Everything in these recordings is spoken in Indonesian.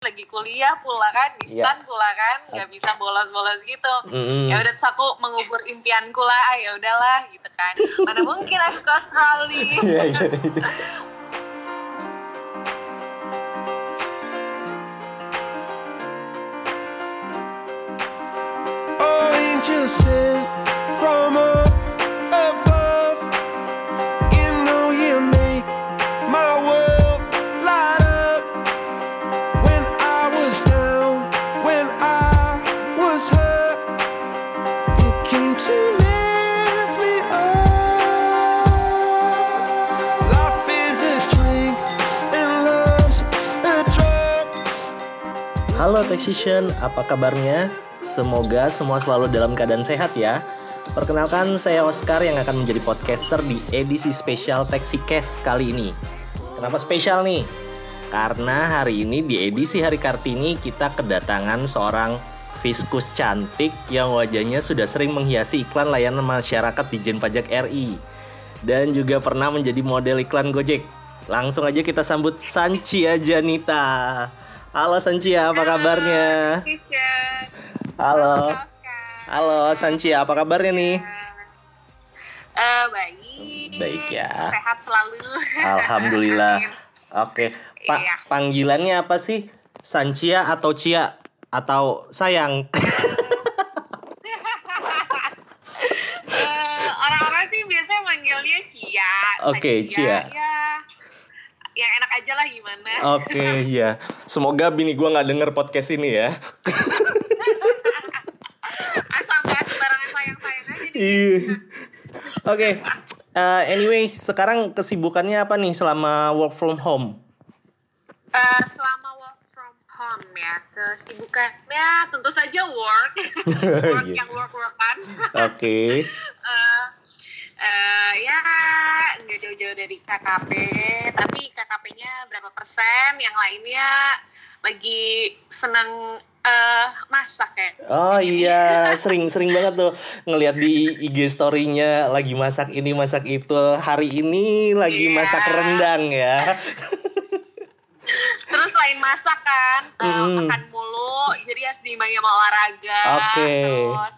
lagi kuliah pula kan, distan Iya. pula kan, nggak bisa bolos-bolos gitu. Mm-mm. Ya udah terus aku mengubur impianku lah, ah, ya udahlah gitu kan. Mana mungkin aku ke Australia. Iya, iya, iya. Oh, Halo Techsician, apa kabarnya? Semoga semua selalu dalam keadaan sehat ya. Perkenalkan saya Oscar yang akan menjadi podcaster di edisi spesial TexiCast kali ini. Kenapa spesial nih? Karena hari ini di edisi Hari Kartini kita kedatangan seorang fiskus cantik yang wajahnya sudah sering menghiasi iklan layanan masyarakat di Jen Pajak RI dan juga pernah menjadi model iklan Gojek. Langsung aja kita sambut Sancia Janita. Halo Sancia, apa kabarnya? Halo. Halo Sancia, apa kabarnya nih? Eh, baik. Baik ya. Sehat selalu. Alhamdulillah. Oke, Pak Iya. panggilannya apa sih? Sancia atau Cia atau sayang? Eh, orang-orang sih biasanya manggilnya Cia. Oke, Saja, Cia. Ya, gimana. Oke, ya. Semoga bini gua nggak denger podcast ini ya. Asal nggak sembarangan sayang-sayang aja. Iya. Oke. eh, anyway, sekarang kesibukannya apa nih selama work from home? Eh, selama work from home ya, kesibukannya tentu saja work. work Iya. yang work-workan. Oke. Eh, eh, ya nggak jauh-jauh dari KKP tapi KKP-nya berapa persen yang lainnya lagi senang eh masak ya Oh iya, sering-sering banget tuh ngelihat di IG story-nya lagi masak ini masak itu. Hari ini lagi Iya. masak rendang ya. terus selain masak kan eh, makan mulu jadi harus diimbangi sama olahraga Oke. terus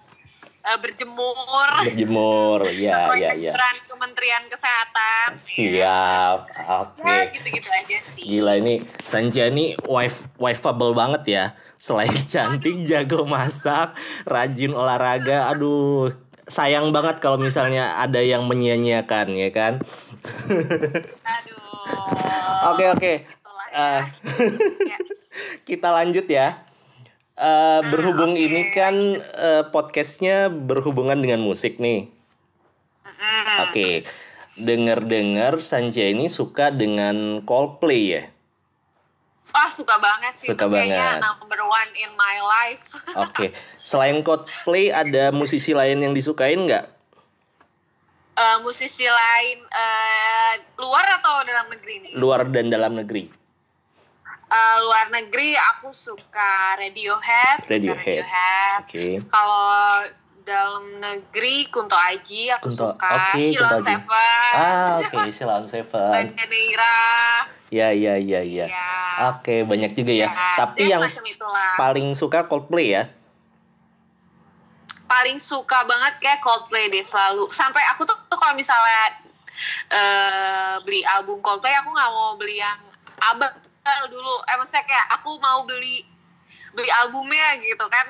eh, berjemur Berjemur, ya sesuai ya ya. anjuran Kementerian Kesehatan Siap. Oke. ya gitu-gitu aja sih Gila ini Sanja ini wife wifeable banget ya. Selain cantik, jago masak, rajin olahraga. Aduh, sayang banget kalau misalnya ada yang menyia-nyiakan ya kan. aduh Oke oke. Itulah ya. Eh, Ya. kita lanjut ya. Eh, berhubung oke. ini kan eh, podcastnya berhubungan dengan musik nih. Oke, dengar-dengar Sanja ini suka dengan Coldplay ya. Wah suka banget sih Suka banget. number one in my life. Oke, selain Coldplay ada musisi lain yang disukain nggak? Eh, musisi lain eh, luar atau dalam negeri nih? Luar dan dalam negeri. Eh, luar negeri aku suka Radiohead. suka Radiohead. Radiohead. Oke. Kalau dalam negeri Kunto Aji aku Kunto- suka. Kunto Aji. Seven. Ah, oke, Silon Seven. Banda Neira. Ya, ya, ya, ya. Ya. Oke, banyak juga ya. Ya, Tapi dia yang paling suka Coldplay ya. paling suka banget kayak Coldplay deh selalu sampai aku tuh, tuh kalau misalnya eh beli album Coldplay aku nggak mau beli yang abal dulu. Eh maksudnya kayak aku mau beli beli albumnya gitu kan.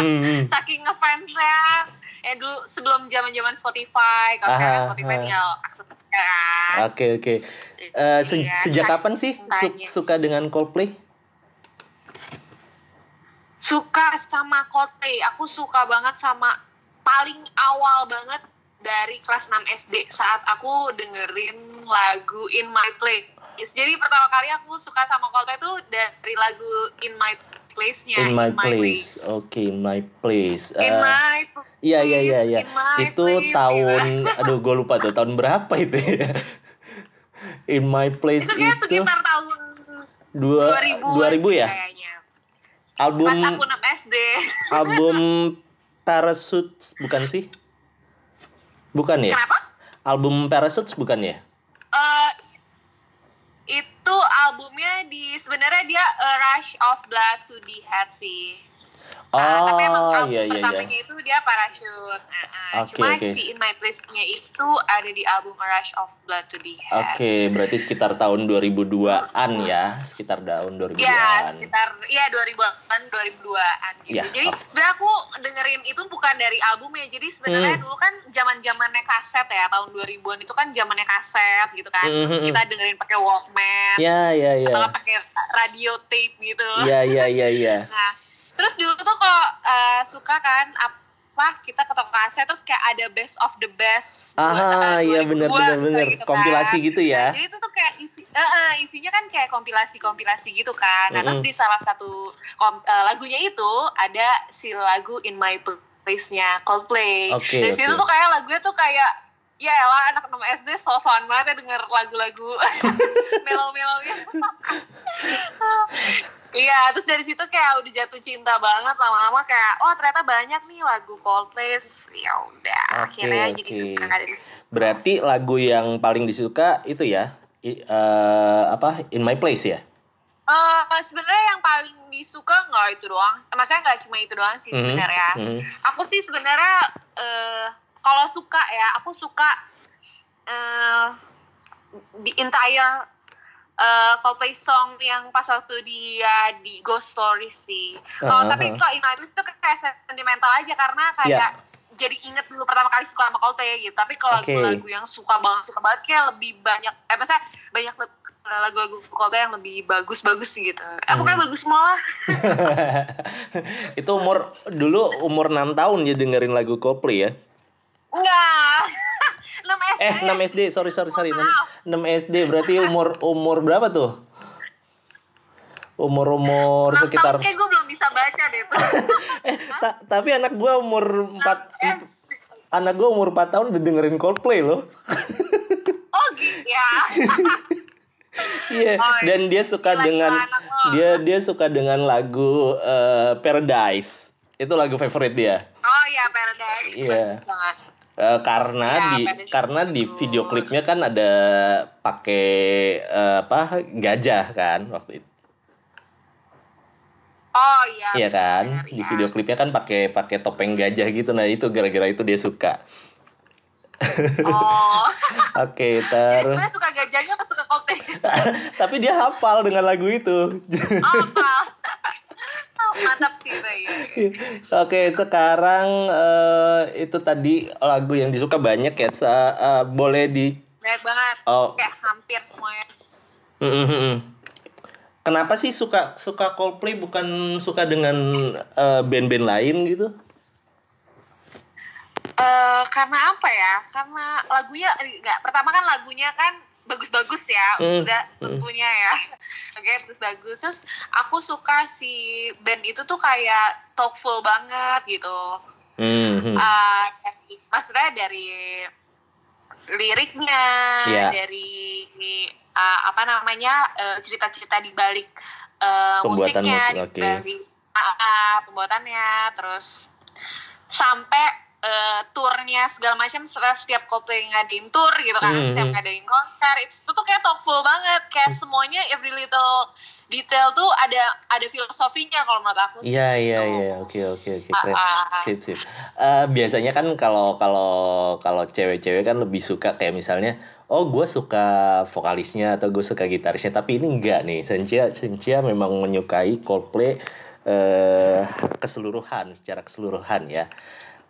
Saking ngefansnya. Ya dulu sebelum zaman zaman Spotify kalau sekarang Ah, Spotify tinggal akses kan. Oke, oke. Eh, se- Iya, sejak saking kapan sih su- suka dengan Coldplay? suka sama Coldplay. Aku suka banget sama paling awal banget dari kelas 6 SD saat aku dengerin lagu In My Place jadi pertama kali aku suka sama Coldplay tuh dari lagu In My Place-nya In my place. Oke, in my place. In Eh, My Iya iya iya iya. In My Itu Place, tahun gitu. aduh gue lupa tuh tahun berapa itu ya. In my place itu itu sekitar tahun dua 2000 2000 ya. kayaknya Album pas aku 6 SD album Parachutes bukan sih? Bukan ya? kenapa? Album Parachutes bukan ya? Eh, itu itu albumnya di sebenarnya dia A Rush of Blood to the Head sih. Nah, tapi emang Oh, album iya iya iya. pertamanya itu dia Parachute. Nah, nah, Oke, cuma oke. si In My Place-nya itu ada di album A Rush of Blood to the Head. Oke, berarti sekitar tahun 2002-an ya, sekitar tahun 2002-an. Ya, sekitar ya 2000-an, 2002-an gitu. Ya, Jadi oke. sebenarnya aku dengerin itu bukan dari albumnya. Jadi sebenarnya Hmm. dulu kan zaman-zamannya kaset ya, tahun 2000-an itu kan zamannya kaset gitu kan. Terus Hmm, hmm, kita dengerin pakai Walkman Ya, ya, ya. atau pakai radio tape gitu. Iya, iya, iya, iya. Nah, terus dulu tuh kalau eh, suka kan apa kita ke toko kaset terus kayak ada best of the best Ah, iya 2002 benar benar benar. gitu kan. Kompilasi gitu ya. Nah, jadi itu tuh kayak isi, eh, eh, isinya kan kayak kompilasi-kompilasi gitu kan. Nah, terus Mm-mm. di salah satu kom- eh, lagunya itu ada si lagu In My Place-nya Coldplay. Oke, Dan situ oke. tuh kayak lagunya tuh kayak ya elah anak 6 SD so-soan banget ya denger lagu-lagu melo-melo gitu. Iya, terus dari situ kayak udah jatuh cinta banget lama-lama kayak oh ternyata banyak nih lagu Coldplay. Ya udah, Oke, akhirnya jadi oke. suka dari situ. Berarti lagu yang paling disuka itu ya, i- eh, apa? In My Place ya. Eh, sebenarnya yang paling disuka nggak itu doang. Maksudnya nggak cuma itu doang sih Mhm, sebenarnya. mhm. Aku sih sebenarnya eh kalau suka ya, aku suka eh the entire eh Coldplay song yang pas waktu dia di Ghost Stories sih. Kalau Ah, tapi ah. kalau In My Place itu kayak sentimental aja karena kayak jadi inget dulu pertama kali suka sama Coldplay gitu. Tapi kalau Oke. lagu-lagu yang suka banget suka banget kayak lebih banyak eh maksudnya banyak lagu-lagu Coldplay yang lebih bagus-bagus gitu. Aku kan Hmm. bagus semua. itu umur dulu umur 6 tahun ya dengerin lagu Coldplay ya. Enggak. 6 SD. Eh, 6 SD, sorry sorry sorry. 6, Maaf. 6 SD berarti umur umur berapa tuh? Umur-umur 6 sekitar tahun kayak gue belum bisa baca deh tuh. eh ta- tapi anak gua umur 4 SD. anak gua umur 4 tahun udah dengerin Coldplay loh. Oh gitu ya. Iya, Oh, dan dia suka gila, dengan gila, dia dia suka dengan lagu eh, Paradise. Itu lagu favorit dia. Oh iya Paradise. Iya. Bagus Eh, karena Ya, di karena di video klipnya kan ada pakai eh, apa gajah kan waktu itu. Oh iya. Iya kan? benar, Di iya. video klipnya kan pakai pakai topeng gajah gitu. Nah, itu gara-gara itu dia suka. Oh. Oke, sebenarnya suka gajahnya apa suka Coldplay? tapi dia hafal dengan lagu itu. Apa? Oh, Mantap sih Ray. Oke, sekarang eh, itu tadi lagu yang disuka banyak ya. Sa- eh, boleh di Banyak banget. Oh. Kayak hampir semuanya. Mm, mm, mm, mm. Kenapa sih suka suka Coldplay bukan suka dengan eh, band-band lain gitu? Eh karena apa ya? Karena lagunya enggak. Pertama kan lagunya kan bagus-bagus ya, Hmm, sudah hmm. tentunya ya. Oke, bagus-bagus. Terus aku suka si band itu tuh kayak talkful banget gitu. Hmm, hmm. Eh, dari- maksudnya dari liriknya, Iya. dari eh, apa namanya eh, cerita-cerita di balik eh, Pembuatan musiknya, musik, di oke. balik ah, ah, pembuatannya, terus sampai eh, turnya segala macam setelah setiap Coldplay ngadain tour gitu kan, Hmm, setiap hmm. ngadain konser itu tuh kayak talkful banget, kayak semuanya every little detail tuh ada ada filosofinya kalau menurut aku sih. Iya iya gitu. iya oke oke oke keren Ah, ah. sip sip Eh, biasanya kan kalau kalau kalau cewek-cewek kan lebih suka kayak misalnya oh gue suka vokalisnya atau gue suka gitarisnya tapi ini enggak nih Sensia Sensia memang menyukai Coldplay eh keseluruhan secara keseluruhan ya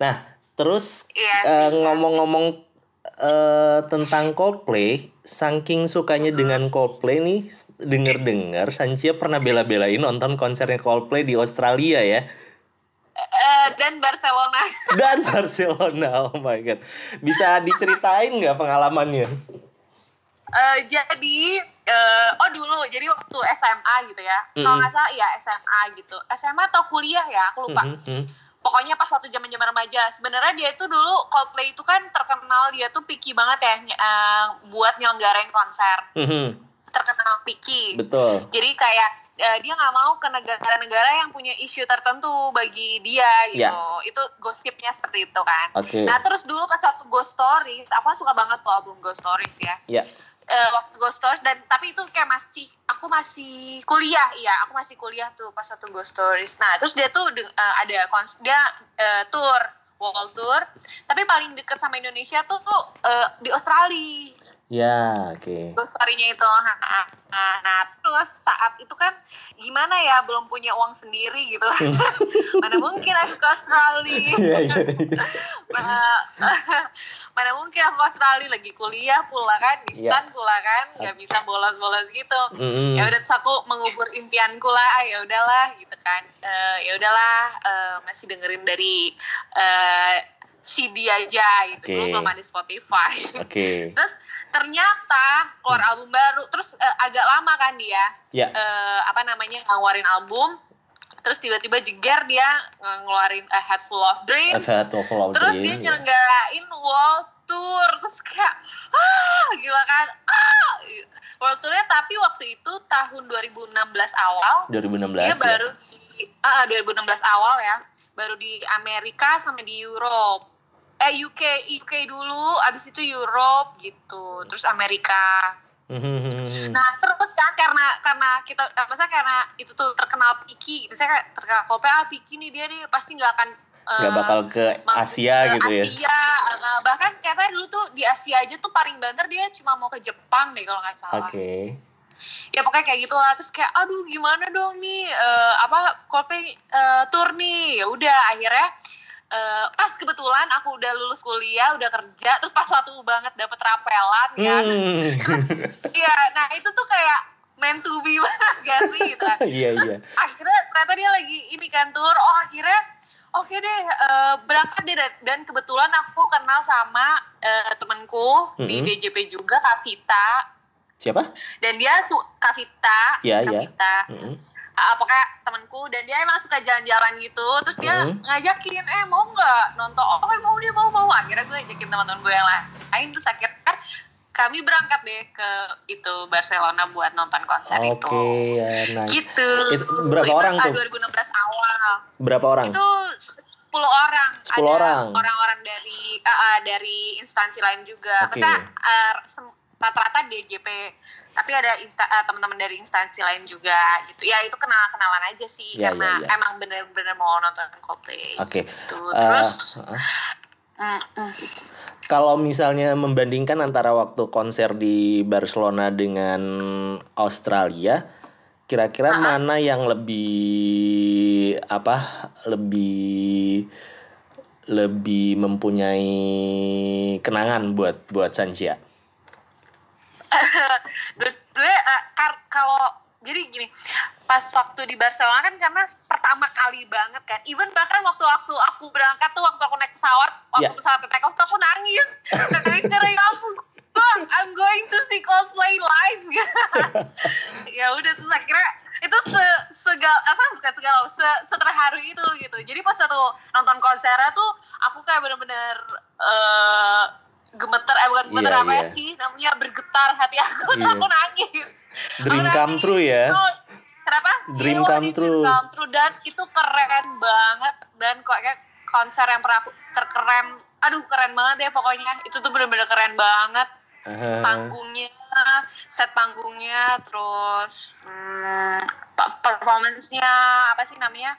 nah terus Iya eh, sih. ngomong-ngomong eh, tentang Coldplay saking sukanya dengan Coldplay nih denger-dengar Sancia pernah bela-belain nonton konsernya Coldplay di Australia ya Eh, dan Barcelona. dan Barcelona oh my god bisa diceritain nggak pengalamannya Eh, jadi eh, oh dulu jadi waktu SMA gitu ya kalau Mm-mm. nggak salah ya SMA gitu SMA atau kuliah ya aku lupa Mhm, mhm. Pokoknya pas waktu zaman zaman remaja. Sebenarnya dia itu dulu Coldplay itu kan terkenal dia tuh picky banget ya eh, buat nyelenggarain konser. Mhm, terkenal picky. Betul. Jadi kayak eh, dia nggak mau ke negara-negara yang punya isu tertentu bagi dia gitu. Ya. itu gosipnya seperti itu kan. Oke. Nah terus dulu pas waktu Ghost Stories, aku suka banget tuh album Ghost Stories ya. ya eh, waktu Ghost Stories dan tapi itu kayak masih aku masih kuliah iya aku masih kuliah tuh pas waktu Ghost Stories. Nah terus dia tuh eh, ada kons dia eh, tour world tour. Tapi paling deket sama Indonesia tuh tuh eh, di Australia Ya, oke. Story-nya itu ha, ha. nah terus saat itu kan gimana ya belum punya uang sendiri gitu mana mungkin aku ke Australia Iya, iya. iya. mana, mana mungkin aku ke Australia lagi kuliah pula kan distan pula kan nggak bisa bolos-bolos gitu Mm-mm. ya udah terus aku mengubur impianku lah ah, ya udahlah gitu kan Eh, ya udahlah eh, masih dengerin dari eh, CD aja gitu. Oke. dulu belum ada Spotify. Oke. terus ternyata keluar album baru terus eh, agak lama kan dia Ya. eh, apa namanya ngeluarin album. Terus tiba-tiba jeger dia ngeluarin A Head Full of Dreams. A full of terus dia ya. nyelenggarain world tour. Terus kayak ah gila kan? Ah! World tournya tapi waktu itu tahun 2016 awal. 2016 dia ya. baru ah 2016 awal ya. Baru di Amerika sama di Europe eh UK UK dulu abis itu Europe gitu terus Amerika Mhm. nah terus kan karena karena kita apa sih karena itu tuh terkenal Piki misalnya kayak terkenal Kope ah Piki nih dia nih pasti nggak akan eh, Nggak bakal ke Asia ke gitu ya. Asia bahkan katanya dulu tuh di Asia aja tuh paling banter dia cuma mau ke Jepang deh kalau nggak salah Oke. ya pokoknya kayak gitu lah terus kayak aduh gimana dong nih eh, apa Coldplay eh, tour nih ya udah akhirnya eh, pas kebetulan aku udah lulus kuliah udah kerja terus pas waktu banget dapet rapelan kan Hmm. iya nah itu tuh kayak meant to be banget gak sih gitu kan Iya, iya. akhirnya ternyata dia lagi ini kan tour oh akhirnya oke deh eh, berangkat deh dan, kebetulan aku kenal sama eh, temanku di Mm-mm. DJP juga Kak Vita Siapa? dan dia su Kak Vita Iya, Kak iya. Vita Mhm. Ah, pokoknya temanku dan dia emang suka jalan-jalan gitu terus dia Mm. ngajakin eh mau nggak nonton oh eh, mau dia mau mau akhirnya gue ajakin teman-teman gue yang lain terus akhirnya kami berangkat deh ke itu Barcelona buat nonton konser Oke, itu ya nice. gitu Itu berapa orang ah, tuh? 2016 awal Berapa orang? itu 10 orang 10 ada orang. orang-orang dari ah, ah, dari instansi lain juga Oke. Maksudnya ah, sem- rata-rata DJP tapi ada insta- ah, teman-teman dari instansi lain juga gitu ya itu kenal kenalan aja sih Ya, karena ya, ya. emang bener-bener mau nonton Coldplay Oke. gitu. Eh, terus heeh. mm, mm. Kalau misalnya membandingkan antara waktu konser di Barcelona dengan Australia, kira-kira mana yang lebih apa? Lebih lebih mempunyai kenangan buat buat Sanjia? Dua- dua, eh, kar- kalau jadi gini pas waktu di Barcelona kan karena pertama kali banget kan. Even bahkan waktu waktu aku berangkat tuh waktu aku naik pesawat waktu Ya. pesawat take off tuh aku nangis. Karena ya ampun Bang, I'm going to see Coldplay live. Ya udah terus akhirnya itu se segal apa bukan segala se seterharu itu gitu. Jadi pas satu nonton konsernya tuh aku kayak bener-bener eh, gemeter eh bukan gemeter Iya, apa ya iya. sih namanya bergetar hati aku Iya. aku nangis Dream Aku come nangis. true ya. Itu, kenapa Dream Iya, come true. dream come true dan itu keren banget dan kok kayak konser yang pernah aku terkeren aduh keren banget ya pokoknya itu tuh bener-bener keren banget Aha. panggungnya set panggungnya terus hmm, performance-nya apa sih namanya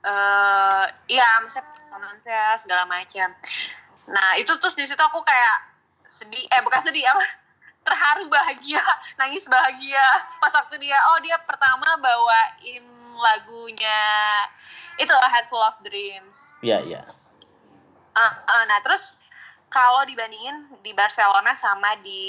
eh iya maksudnya performance-nya segala macam nah itu terus di situ aku kayak sedih eh bukan sedih apa? Terharu bahagia nangis bahagia. Pas waktu dia oh dia pertama bawain lagunya itu A Head Full of Dreams. Ya, ya. Ah, ah, nah terus kalau dibandingin di Barcelona sama di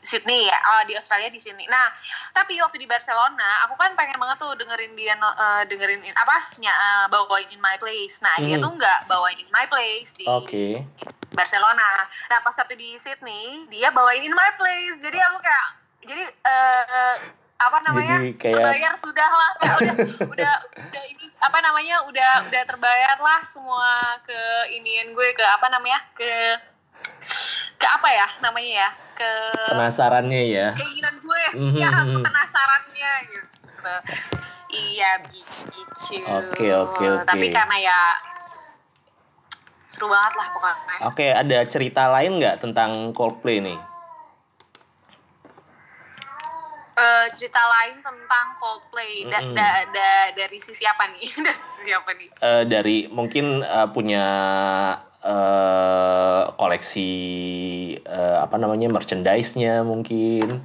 Sydney ya, oh di Australia di Sydney. Nah tapi waktu di Barcelona, aku kan pengen banget tuh dengerin dia eh, dengerin in- apa eh, bawain in my place. Nah dia Hmm. tuh nggak bawain in my place di Oke. Barcelona. Nah pas waktu di Sydney dia bawain in my place. Jadi aku kayak jadi eh, apa namanya Jadi kayak- terbayar sudah lah udah udah udah ini apa namanya udah udah terbayar lah semua ke inian gue ke apa namanya ke ke apa ya namanya ya ke Penasarannya ya. keinginan gue Mhm. ya penasarannya gitu iya gitu Oke, oke, oke. tapi karena ya seru banget lah pokoknya Oke, ada cerita lain nggak tentang Coldplay nih? Eh, cerita lain tentang Coldplay Da- Mm-mm. da- da- dari sisi apa nih? dari sisi apa nih? Eh, dari mungkin eh, punya eh, koleksi eh, apa namanya merchandise-nya mungkin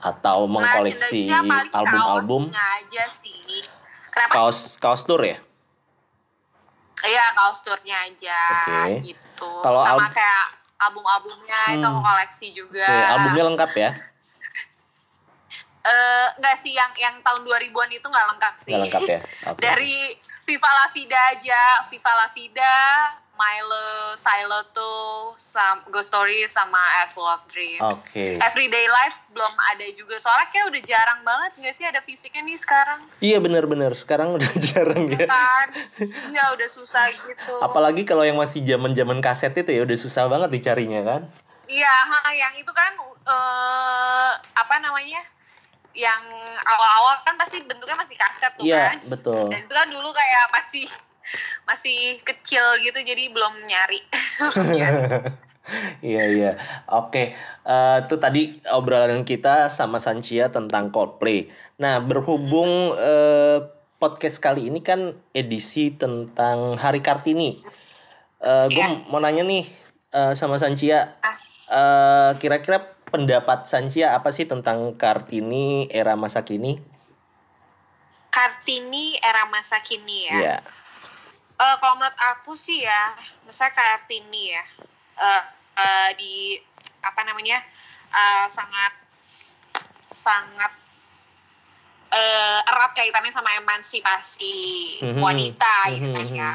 atau mengkoleksi album-album aja sih. Kenapa? kaos kaos tour ya Iya, kaos tournya aja Oke. gitu. Kalau Sama al- kayak album-albumnya itu Hmm. aku koleksi juga. Oke, albumnya lengkap ya Eh, enggak sih yang yang tahun 2000-an itu nggak lengkap sih. nggak lengkap ya Oke. Dari Viva La Vida aja, Viva La Vida, Milo, Siloto, sama Ghost Story sama A Full of Dreams. Oke. Everyday Life belum ada juga. Soalnya kayak udah jarang banget nggak sih ada fisiknya nih sekarang. Iya benar-benar. Sekarang udah jarang ya. Kan? Iya udah susah gitu. Apalagi kalau yang masih zaman-zaman kaset itu ya udah susah banget dicarinya kan. Iya, yang itu kan eh apa namanya? Yang awal-awal kan pasti bentuknya masih kaset tuh Iya, kan. betul. Dan itu kan dulu kayak masih masih kecil gitu jadi belum nyari. Iya iya. Oke, Eh, itu tadi obrolan kita sama Sancia tentang Coldplay. Nah, berhubung eh, podcast kali ini kan edisi tentang Hari Kartini. Eh, gue Iya. mau nanya nih eh, sama Sancia, eh, kira-kira pendapat Sancia apa sih tentang Kartini era masa kini? Kartini era masa kini ya. Iya. Eh, kalau menurut aku sih ya, misalnya Kartini ya, eh, eh, di apa namanya eh, sangat sangat eh, erat kaitannya sama emansipasi Mhm. wanita gitu Mhm, kan mhm. ya.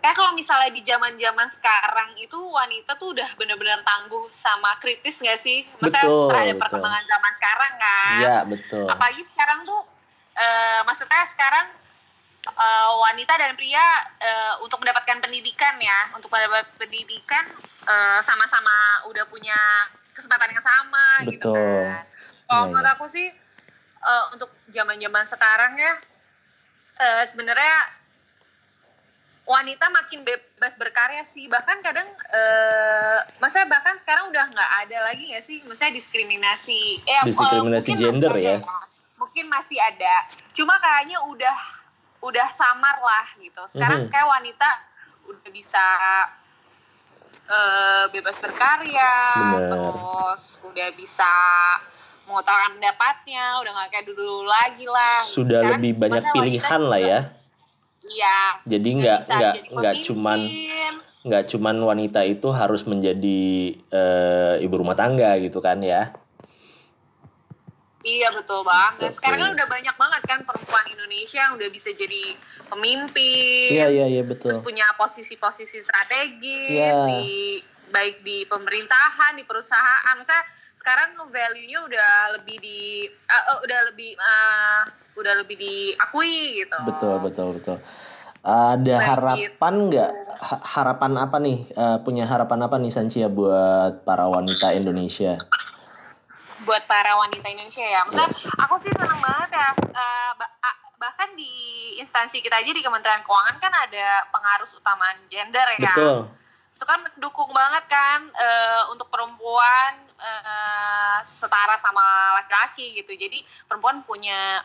Kayak kalau misalnya di zaman-zaman sekarang itu wanita tuh udah bener-bener tangguh sama kritis gak sih? Maksudnya Betul, setelah ada betul. perkembangan zaman sekarang kan Iya, betul. apalagi sekarang tuh eh, maksudnya sekarang eh, wanita dan pria eh, untuk mendapatkan pendidikan ya untuk mendapat pendidikan eh, sama-sama udah punya kesempatan yang sama gitu Betul. kan kalau Iya, menurut iya. aku sih eh, untuk zaman-zaman sekarang ya eh, sebenarnya wanita makin bebas berkarya sih bahkan kadang eh maksudnya bahkan sekarang udah nggak ada lagi nggak sih maksudnya diskriminasi eh, Diskriminasi mungkin gender ya. ada mungkin masih ada cuma kayaknya udah udah samar lah gitu sekarang Mhm. kayak wanita udah bisa eh, bebas berkarya Bener. terus udah bisa mengutarakan pendapatnya udah nggak kayak dulu lagi lah gitu Sudah kan. lebih banyak pilihan lah juga- ya. Iya Jadi nggak nggak nggak cuman nggak cuman wanita itu harus menjadi eh, ibu rumah tangga gitu kan ya. Iya betul banget. Betul. Sekarang kan udah banyak banget kan perempuan Indonesia yang udah bisa jadi pemimpin, Iya iya iya terus betul. punya posisi-posisi strategis Iya. di baik di pemerintahan, di perusahaan. Misalnya sekarang value-nya udah lebih di eh, eh, udah lebih eh, udah lebih diakui gitu. Betul betul betul. Ada Baik harapan nggak? Ha- harapan apa nih? Eh, punya harapan apa nih Sancia buat para wanita Indonesia? buat para wanita Indonesia ya. Maksudnya aku sih seneng banget ya. eh, bahkan di instansi kita aja di Kementerian Keuangan kan ada pengarus utamaan gender ya. Betul. Itu kan mendukung banget kan eh, untuk perempuan eh, setara sama laki-laki gitu. Jadi perempuan punya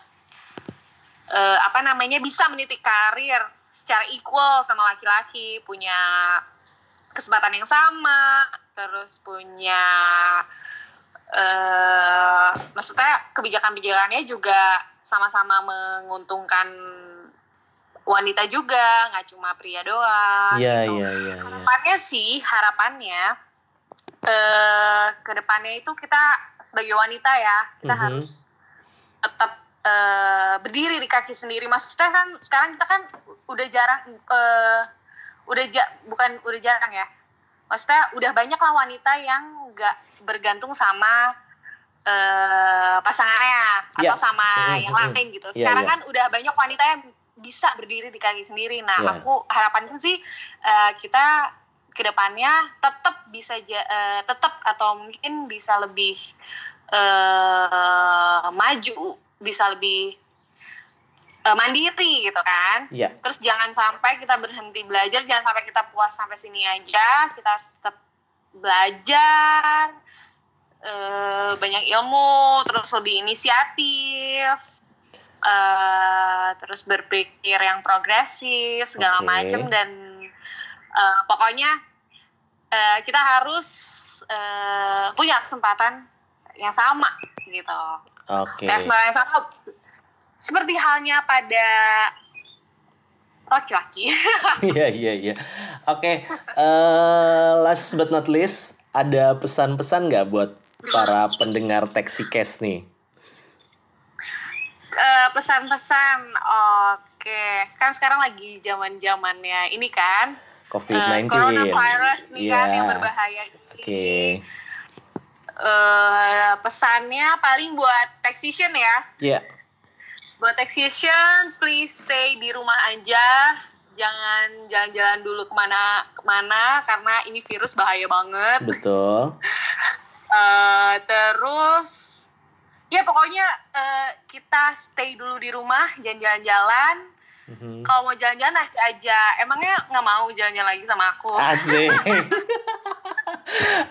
eh, apa namanya bisa meniti karir secara equal sama laki-laki, punya kesempatan yang sama, terus punya eh maksudnya kebijakan-kebijakannya juga sama-sama menguntungkan wanita juga, nggak cuma pria doang. Iya gitu. iya iya. iya. Harapannya sih, harapannya eh ke depannya itu kita sebagai wanita ya, kita Mhm. harus tetap eh, berdiri di kaki sendiri. Maksudnya kan sekarang kita kan udah jarang, eh udah ja, bukan udah jarang ya. Maksudnya udah banyak lah wanita yang nggak bergantung sama eh pasangannya Iya. atau sama Mhm, yang mhm. lain gitu. Iya, Sekarang iya. kan udah banyak wanita yang bisa berdiri di kaki sendiri. Nah, Iya. aku harapanku sih eh, kita ke depannya tetap bisa ja- eh, tetap atau mungkin bisa lebih eh maju, bisa lebih eh, mandiri gitu kan. Iya. Terus jangan sampai kita berhenti belajar, jangan sampai kita puas sampai sini aja. Kita harus tetap belajar, eh, banyak ilmu, terus lebih inisiatif, eh, terus berpikir yang progresif segala Oke. macem dan eh, pokoknya eh, kita harus eh, punya kesempatan yang sama gitu. Oke. Kayak kesempatan yang sama seperti halnya pada laki-laki. Iya iya iya. Oke, eh, last but not least, ada pesan-pesan nggak buat para pendengar Taxi Cast nih? Eh, pesan-pesan, oke, kan sekarang lagi zaman zamannya ini kan, eh, COVID-19. coronavirus nih kan Iya. yang berbahaya ini. Eh, pesannya paling buat taxation ya, Iya. buat taxation, please stay di rumah aja, jangan jalan-jalan dulu ke mana ke mana karena ini virus bahaya banget. Betul. Eh, terus ya pokoknya eh, kita stay dulu di rumah jangan jalan-jalan Mhm. kalau mau jalan-jalan aja emangnya nggak mau jalan-jalan lagi sama aku Asik.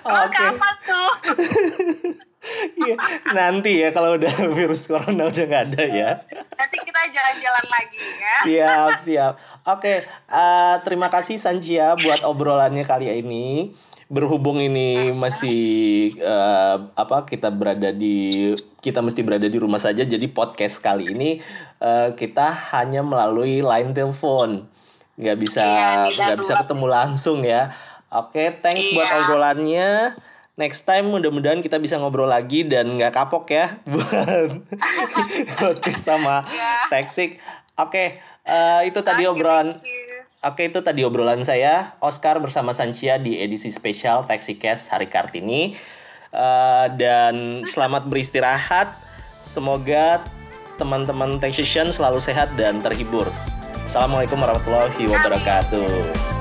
Emang Oke. kapan tuh Iya, Nanti ya kalau udah virus corona udah nggak ada ya. nanti kita jalan-jalan lagi ya Siap, siap. Oke, eh, terima kasih Sanjia buat obrolannya kali ini. Berhubung ini masih eh, apa kita berada di kita mesti berada di rumah saja, jadi podcast kali ini eh, kita hanya melalui line telepon, nggak bisa Iya, nggak bisa ketemu langsung ya. Oke, thanks buat Iya. obrolannya. Next time mudah-mudahan kita bisa ngobrol lagi dan nggak kapok ya buat podcast sama. Texik. Oke, eh, itu tadi obrolan. thank you. Oke, itu tadi obrolan saya Oscar bersama Sanchia di edisi spesial Taxi Cast hari Kartini. Eh, dan selamat beristirahat. Semoga teman-teman Taxation selalu sehat dan terhibur. Assalamualaikum warahmatullahi wabarakatuh.